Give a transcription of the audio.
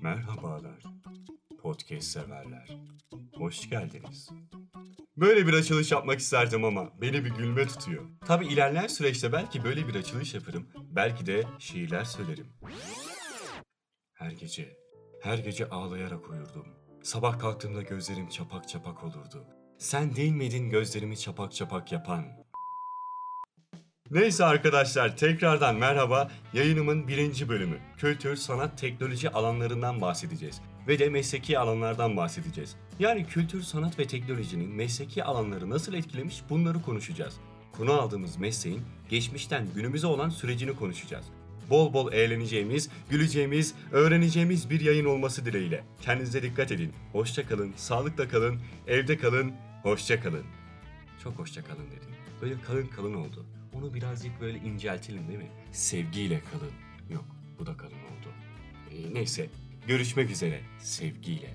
Merhabalar, podcast severler. Hoş geldiniz. Böyle bir açılış yapmak isterdim ama beni bir gülme tutuyor. Tabi ilerleyen süreçte belki böyle bir açılış yaparım, belki de şiirler söylerim. Her gece, her gece ağlayarak uyurdum. Sabah kalktığımda gözlerim çapak çapak olurdu. Sen değil miydin gözlerimi çapak çapak yapan? Neyse arkadaşlar tekrardan merhaba. Yayınımın birinci bölümü. Kültür, sanat, teknoloji alanlarından bahsedeceğiz. Ve de mesleki alanlardan bahsedeceğiz. Yani kültür, sanat ve teknolojinin mesleki alanları nasıl etkilemiş bunları konuşacağız. Konu aldığımız mesleğin geçmişten günümüze olan sürecini konuşacağız. Bol bol eğleneceğimiz, güleceğimiz, öğreneceğimiz bir yayın olması dileğiyle. Kendinize dikkat edin. Hoşça kalın, sağlıkla kalın, evde kalın, hoşça kalın. Çok hoşça kalın dedim. Böyle kalın kalın oldu. Onu birazcık böyle inceltelim değil mi? Sevgiyle kalın. Yok bu da kalın oldu. Ee, neyse görüşmek üzere sevgiyle.